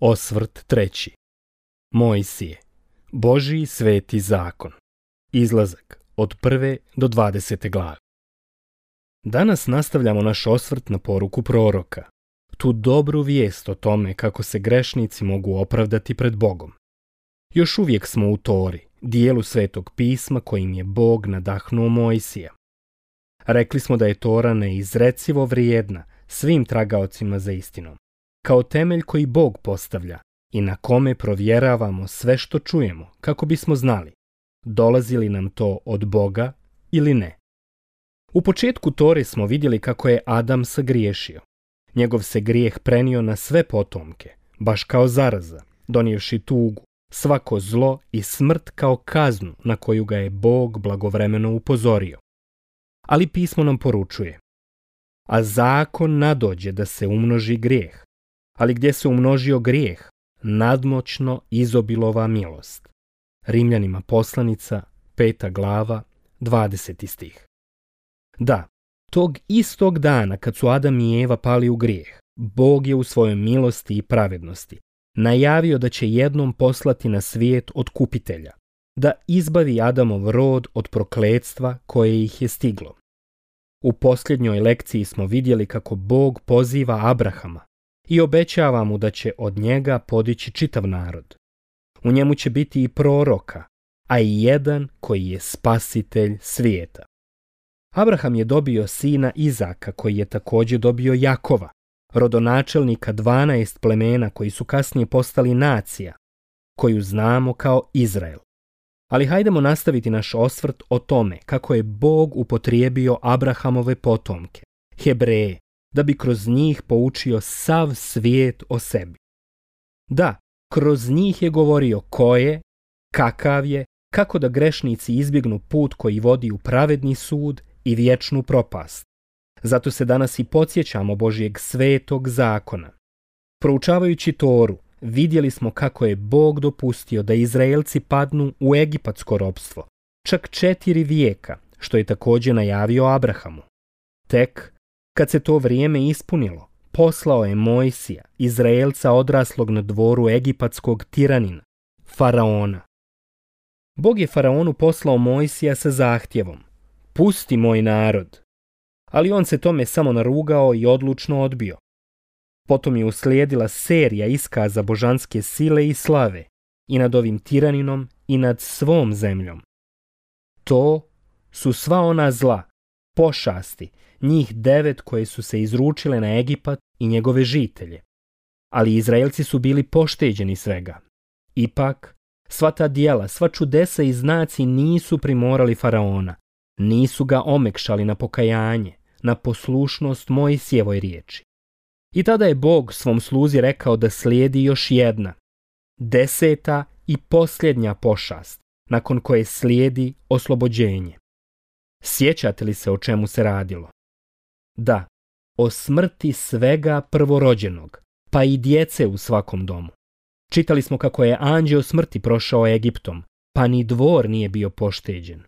Osvrt treći. Mojsije. Boži sveti zakon. Izlazak od prve do dvadesete glave. Danas nastavljamo naš osvrt na poruku proroka. Tu dobru vijest o tome kako se grešnici mogu opravdati pred Bogom. Još uvijek smo u Tori, dijelu svetog pisma kojim je Bog nadahnuo Mojsija. Rekli smo da je Tora neizrecivo vrijedna svim tragaocima za istinom kao temelj koji Bog postavlja i na kome provjeravamo sve što čujemo kako bismo znali dolazi li nam to od Boga ili ne. U početku Tore smo vidjeli kako je Adam sagriješio. Njegov se grijeh prenio na sve potomke, baš kao zaraza, donijevši tugu, svako zlo i smrt kao kaznu na koju ga je Bog blagovremeno upozorio. Ali pismo nam poručuje. A zakon nadođe da se umnoži grijeh, ali gdje se umnožio grijeh, nadmoćno izobilova milost. Rimljanima poslanica, peta glava, 20. stih. Da, tog istog dana kad su Adam i Eva pali u grijeh, Bog je u svojoj milosti i pravednosti najavio da će jednom poslati na svijet kupitelja, da izbavi Adamov rod od prokledstva koje ih je stiglo. U posljednjoj lekciji smo vidjeli kako Bog poziva Abrahama i obećava mu da će od njega podići čitav narod. U njemu će biti i proroka, a i jedan koji je spasitelj svijeta. Abraham je dobio sina Izaka koji je također dobio Jakova, rodonačelnika 12 plemena koji su kasnije postali nacija, koju znamo kao Izrael. Ali hajdemo nastaviti naš osvrt o tome kako je Bog upotrijebio Abrahamove potomke, Hebreje, da bi kroz njih poučio sav svijet o sebi. Da, kroz njih je govorio ko je, kakav je, kako da grešnici izbjegnu put koji vodi u pravedni sud i vječnu propast. Zato se danas i podsjećamo Božjeg svetog zakona. Proučavajući Toru, vidjeli smo kako je Bog dopustio da Izraelci padnu u egipatsko ropstvo, čak četiri vijeka, što je također najavio Abrahamu. Tek kad se to vrijeme ispunilo, poslao je Mojsija, Izraelca odraslog na dvoru egipatskog tiranina, Faraona. Bog je Faraonu poslao Mojsija sa zahtjevom, pusti moj narod. Ali on se tome samo narugao i odlučno odbio. Potom je uslijedila serija iskaza božanske sile i slave, i nad ovim tiraninom i nad svom zemljom. To su sva ona zla, pošasti njih devet koje su se izručile na Egipat i njegove žitelje. Ali Izraelci su bili pošteđeni svega. Ipak, sva ta dijela, sva čudesa i znaci nisu primorali Faraona, nisu ga omekšali na pokajanje, na poslušnost sjevoj riječi. I tada je Bog svom sluzi rekao da slijedi još jedna, deseta i posljednja pošast, nakon koje slijedi oslobođenje. Sjećate li se o čemu se radilo? Da, o smrti svega prvorođenog, pa i djece u svakom domu. Čitali smo kako je anđeo smrti prošao Egiptom, pa ni dvor nije bio pošteđen.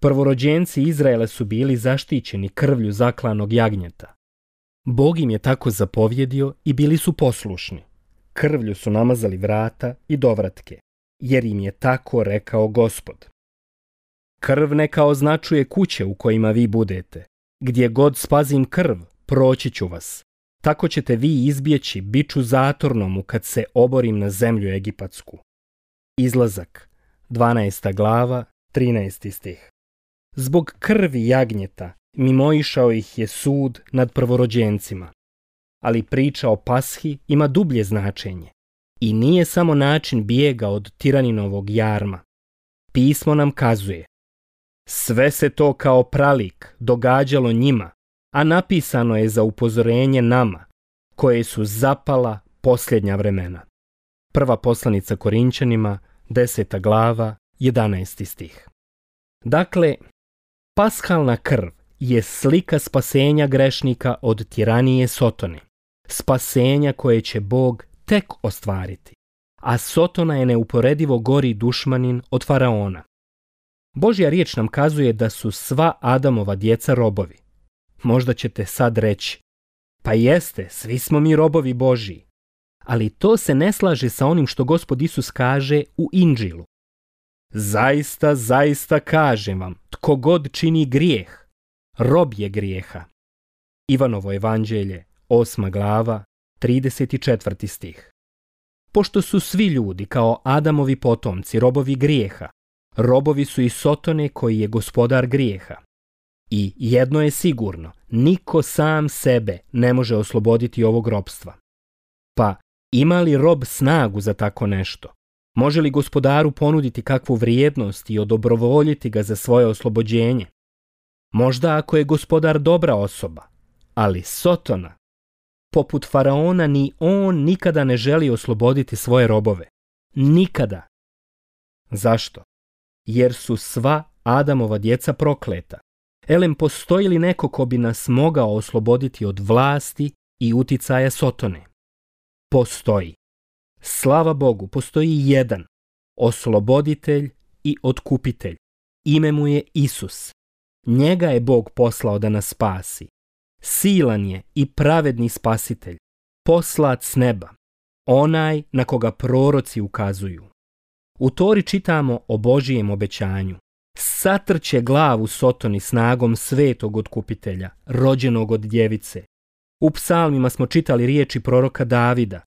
Prvorođenci Izraela su bili zaštićeni krvlju zaklanog jagnjeta. Bog im je tako zapovjedio i bili su poslušni. Krvlju su namazali vrata i dovratke, jer im je tako rekao gospod. Krv neka označuje kuće u kojima vi budete, gdje god spazim krv, proći ću vas. Tako ćete vi izbjeći biću zatornomu kad se oborim na zemlju egipatsku. Izlazak, 12. glava, 13. stih. Zbog krvi jagnjeta mimoišao ih je sud nad prvorođencima. Ali priča o pashi ima dublje značenje i nije samo način bijega od tiraninovog jarma. Pismo nam kazuje sve se to kao pralik događalo njima, a napisano je za upozorenje nama, koje su zapala posljednja vremena. Prva poslanica Korinčanima, deseta glava, 11. stih. Dakle, paskalna krv je slika spasenja grešnika od tiranije Sotone, spasenja koje će Bog tek ostvariti, a Sotona je neuporedivo gori dušmanin od faraona. Božja riječ nam kazuje da su sva Adamova djeca robovi. Možda ćete sad reći, pa jeste, svi smo mi robovi Božji. Ali to se ne slaže sa onim što gospod Isus kaže u Inđilu. Zaista, zaista kažem vam, tko god čini grijeh, rob je grijeha. Ivanovo evanđelje, osma glava, 34. stih. Pošto su svi ljudi kao Adamovi potomci robovi grijeha, robovi su i Sotone koji je gospodar grijeha. I jedno je sigurno, niko sam sebe ne može osloboditi ovog robstva. Pa ima li rob snagu za tako nešto? Može li gospodaru ponuditi kakvu vrijednost i odobrovoljiti ga za svoje oslobođenje? Možda ako je gospodar dobra osoba, ali Sotona, poput faraona ni on nikada ne želi osloboditi svoje robove. Nikada. Zašto? jer su sva Adamova djeca prokleta. Elem, postoji li neko ko bi nas mogao osloboditi od vlasti i uticaja Sotone? Postoji. Slava Bogu, postoji jedan, osloboditelj i otkupitelj. Ime mu je Isus. Njega je Bog poslao da nas spasi. Silan je i pravedni spasitelj, poslat s neba, onaj na koga proroci ukazuju. U Tori čitamo o Božijem obećanju. Satrće glavu Sotoni snagom svetog otkupitelja, rođenog od djevice. U psalmima smo čitali riječi proroka Davida.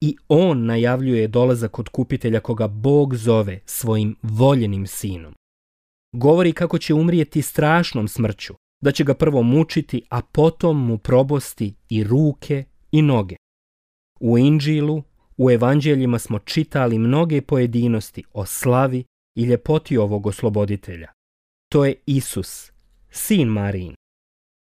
I on najavljuje dolazak kupitelja koga Bog zove svojim voljenim sinom. Govori kako će umrijeti strašnom smrću, da će ga prvo mučiti, a potom mu probosti i ruke i noge. U Inđilu u evanđeljima smo čitali mnoge pojedinosti o slavi i ljepoti ovog osloboditelja. To je Isus, sin Marin.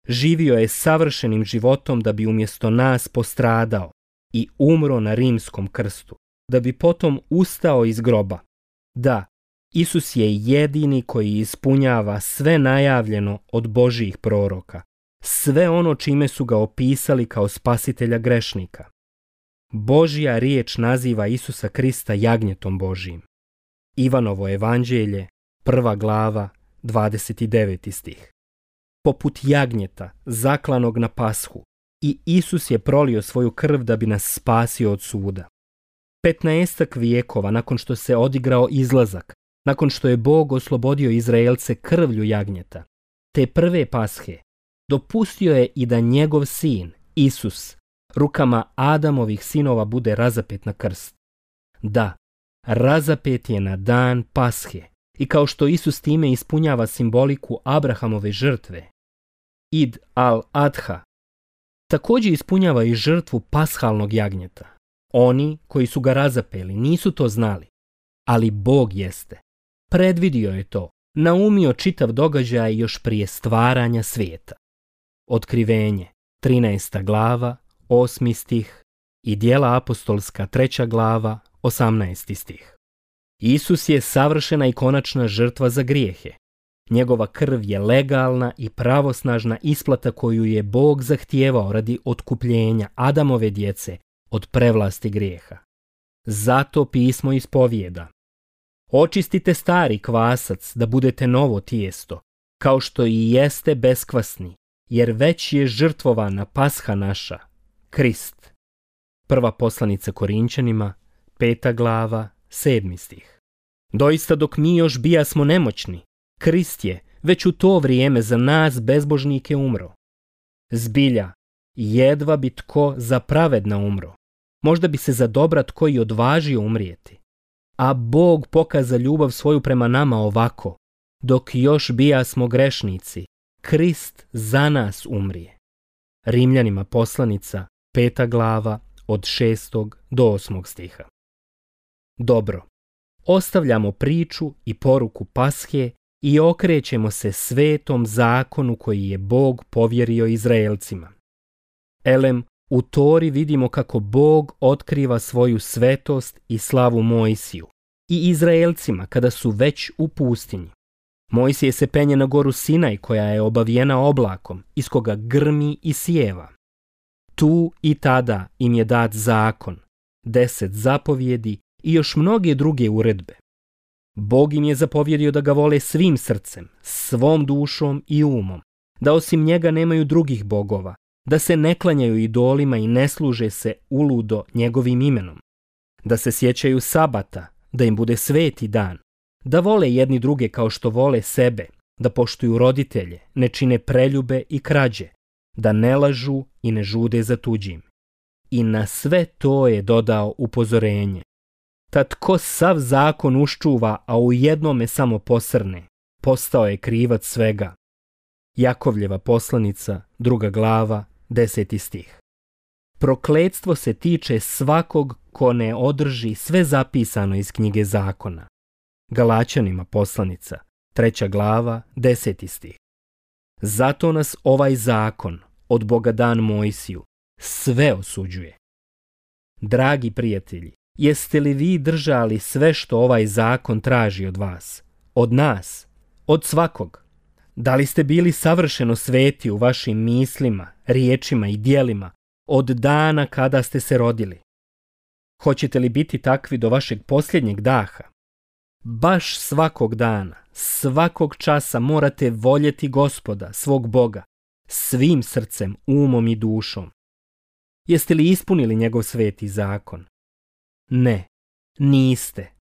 Živio je savršenim životom da bi umjesto nas postradao i umro na rimskom krstu, da bi potom ustao iz groba. Da, Isus je jedini koji ispunjava sve najavljeno od Božijih proroka, sve ono čime su ga opisali kao spasitelja grešnika. Božja riječ naziva Isusa Krista jagnjetom Božijim. Ivanovo evanđelje, prva glava, 29. stih. Poput jagnjeta, zaklanog na pashu, i Isus je prolio svoju krv da bi nas spasio od suda. Petnaestak vijekova nakon što se odigrao izlazak, nakon što je Bog oslobodio Izraelce krvlju jagnjeta, te prve pashe, dopustio je i da njegov sin, Isus, rukama Adamovih sinova bude razapet na krst. Da, razapet je na dan pashe i kao što Isus time ispunjava simboliku Abrahamove žrtve, id al-adha, također ispunjava i žrtvu pashalnog jagnjeta. Oni koji su ga razapeli nisu to znali, ali Bog jeste. Predvidio je to, naumio čitav događaj još prije stvaranja svijeta. Otkrivenje, 13. glava, osmi stih i dijela apostolska treća glava, osamnaesti stih. Isus je savršena i konačna žrtva za grijehe. Njegova krv je legalna i pravosnažna isplata koju je Bog zahtijevao radi otkupljenja Adamove djece od prevlasti grijeha. Zato pismo ispovijeda. Očistite stari kvasac da budete novo tijesto, kao što i jeste beskvasni, jer već je žrtvovana pasha naša, Krist. Prva poslanica Korinčanima, peta glava, sedmi stih. Doista dok mi još smo nemoćni, Krist je već u to vrijeme za nas bezbožnike umro. Zbilja, jedva bi tko za pravedna umro. Možda bi se za dobra tko i odvažio umrijeti. A Bog pokaza ljubav svoju prema nama ovako. Dok još bija smo grešnici, Krist za nas umrije. Rimljanima poslanica, peta glava od šestog do osmog stiha. Dobro, ostavljamo priču i poruku Pashe i okrećemo se svetom zakonu koji je Bog povjerio Izraelcima. Elem, u Tori vidimo kako Bog otkriva svoju svetost i slavu Mojsiju i Izraelcima kada su već u pustinji. Mojsije se penje na goru Sinaj koja je obavijena oblakom, iz koga grmi i sjeva. Tu i tada im je dat zakon, deset zapovjedi i još mnoge druge uredbe. Bog im je zapovjedio da ga vole svim srcem, svom dušom i umom, da osim njega nemaju drugih bogova, da se ne klanjaju idolima i ne služe se uludo njegovim imenom, da se sjećaju sabata, da im bude sveti dan, da vole jedni druge kao što vole sebe, da poštuju roditelje, ne čine preljube i krađe, da ne lažu i ne žude za tuđim. I na sve to je dodao upozorenje. Tad sav zakon uščuva, a u jednome samo posrne, postao je krivac svega. Jakovljeva poslanica, druga glava, deseti stih. Prokledstvo se tiče svakog ko ne održi sve zapisano iz knjige zakona. Galaćanima poslanica, treća glava, deseti stih. Zato nas ovaj zakon od Boga dan Mojsiju sve osuđuje. Dragi prijatelji, jeste li vi držali sve što ovaj zakon traži od vas? Od nas? Od svakog? Da li ste bili savršeno sveti u vašim mislima, riječima i dijelima od dana kada ste se rodili? Hoćete li biti takvi do vašeg posljednjeg daha? baš svakog dana, svakog časa morate voljeti gospoda, svog Boga, svim srcem, umom i dušom. Jeste li ispunili njegov sveti zakon? Ne, niste.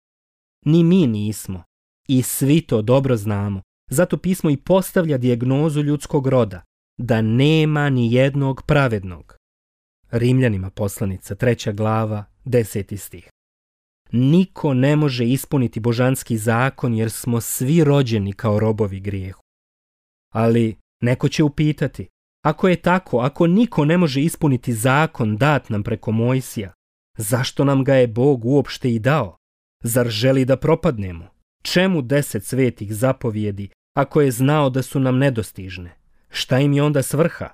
Ni mi nismo. I svi to dobro znamo. Zato pismo i postavlja dijagnozu ljudskog roda, da nema ni jednog pravednog. Rimljanima poslanica, treća glava, deseti stih niko ne može ispuniti božanski zakon jer smo svi rođeni kao robovi grijehu. Ali neko će upitati, ako je tako, ako niko ne može ispuniti zakon dat nam preko Mojsija, zašto nam ga je Bog uopšte i dao? Zar želi da propadnemo? Čemu deset svetih zapovjedi ako je znao da su nam nedostižne? Šta im je onda svrha?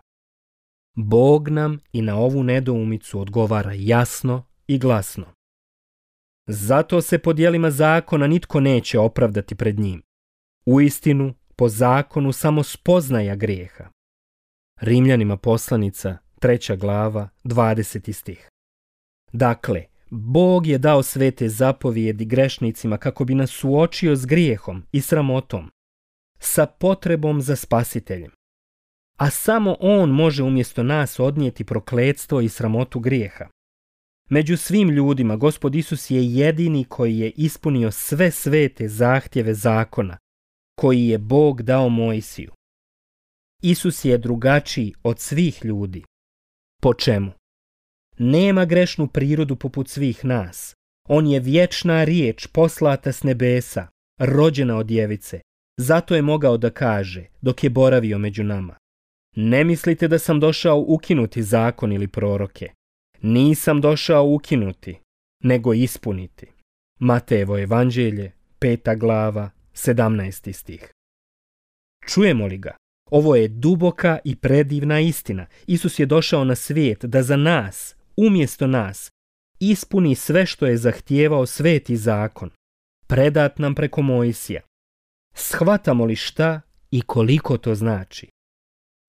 Bog nam i na ovu nedoumicu odgovara jasno i glasno. Zato se po dijelima zakona nitko neće opravdati pred njim. U istinu, po zakonu samo spoznaja grijeha. Rimljanima poslanica, treća glava, 20. stih. Dakle, Bog je dao svete zapovijedi grešnicima kako bi nas suočio s grijehom i sramotom, sa potrebom za spasiteljem. A samo On može umjesto nas odnijeti prokledstvo i sramotu grijeha. Među svim ljudima, gospod Isus je jedini koji je ispunio sve svete zahtjeve zakona, koji je Bog dao Mojsiju. Isus je drugačiji od svih ljudi. Po čemu? Nema grešnu prirodu poput svih nas. On je vječna riječ poslata s nebesa, rođena od djevice. Zato je mogao da kaže, dok je boravio među nama. Ne mislite da sam došao ukinuti zakon ili proroke. Nisam došao ukinuti, nego ispuniti. Matejevo evanđelje, peta glava, sedamnaesti stih. Čujemo li ga? Ovo je duboka i predivna istina. Isus je došao na svijet da za nas, umjesto nas, ispuni sve što je zahtijevao sveti zakon, predat nam preko Mojsija. Shvatamo li šta i koliko to znači?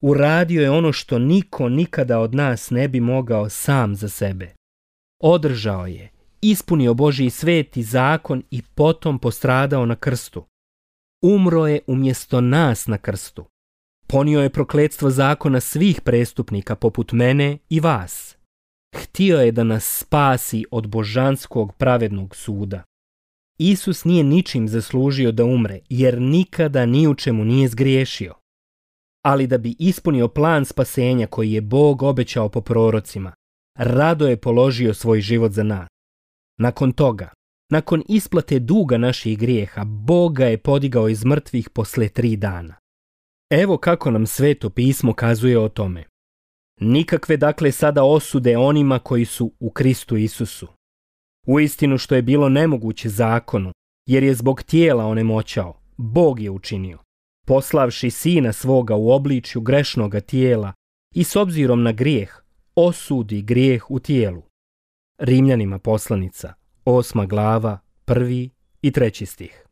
uradio je ono što niko nikada od nas ne bi mogao sam za sebe. Održao je, ispunio svet sveti zakon i potom postradao na krstu. Umro je umjesto nas na krstu. Ponio je prokletstvo zakona svih prestupnika poput mene i vas. Htio je da nas spasi od božanskog pravednog suda. Isus nije ničim zaslužio da umre, jer nikada ni u čemu nije zgriješio ali da bi ispunio plan spasenja koji je Bog obećao po prorocima, rado je položio svoj život za nas. Nakon toga, nakon isplate duga naših grijeha, Boga je podigao iz mrtvih posle tri dana. Evo kako nam sveto pismo kazuje o tome. Nikakve dakle sada osude onima koji su u Kristu Isusu. U istinu što je bilo nemoguće zakonu, jer je zbog tijela onemoćao, Bog je učinio poslavši sina svoga u obličju grešnoga tijela i s obzirom na grijeh, osudi grijeh u tijelu. Rimljanima poslanica, osma glava, prvi i treći stih.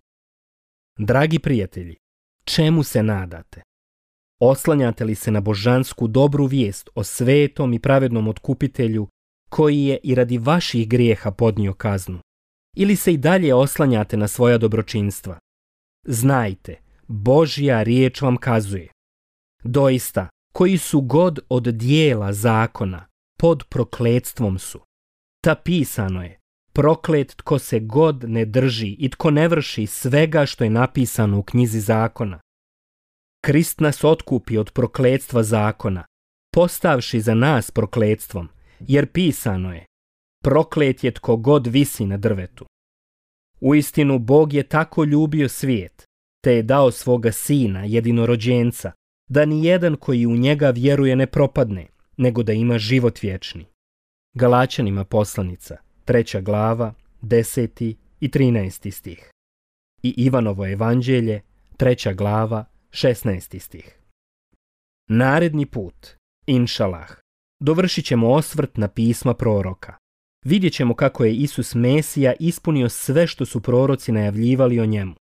Dragi prijatelji, čemu se nadate? Oslanjate li se na božansku dobru vijest o svetom i pravednom otkupitelju koji je i radi vaših grijeha podnio kaznu? Ili se i dalje oslanjate na svoja dobročinstva? Znajte Božja riječ vam kazuje. Doista, koji su god od dijela zakona, pod prokletstvom su. Ta pisano je, proklet tko se god ne drži i tko ne vrši svega što je napisano u knjizi zakona. Krist nas otkupi od prokletstva zakona, postavši za nas prokletstvom, jer pisano je, proklet je tko god visi na drvetu. Uistinu Bog je tako ljubio svijet, te je dao svoga sina, jedinorođenca, da ni jedan koji u njega vjeruje ne propadne, nego da ima život vječni. Galačanima poslanica, treća glava, deseti i trinaesti stih. I Ivanovo evanđelje, treća glava, 16 stih. Naredni put, inšalah, dovršit ćemo osvrt na pisma proroka. Vidjet ćemo kako je Isus Mesija ispunio sve što su proroci najavljivali o njemu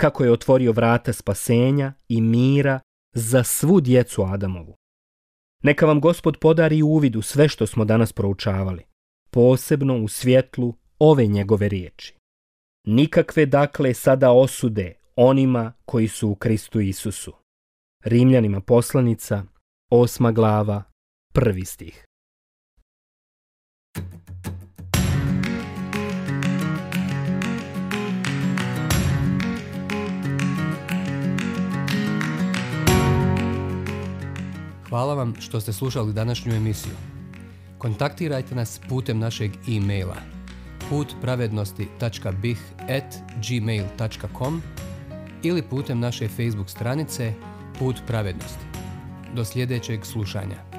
kako je otvorio vrata spasenja i mira za svu djecu Adamovu. Neka vam gospod podari uvid u sve što smo danas proučavali, posebno u svjetlu ove njegove riječi. Nikakve dakle sada osude onima koji su u Kristu Isusu. Rimljanima poslanica, osma glava, prvi stih. Hvala vam što ste slušali današnju emisiju. Kontaktirajte nas putem našeg e-maila putpravednosti.bih at gmail.com ili putem naše Facebook stranice Put pravednosti. Do sljedećeg slušanja.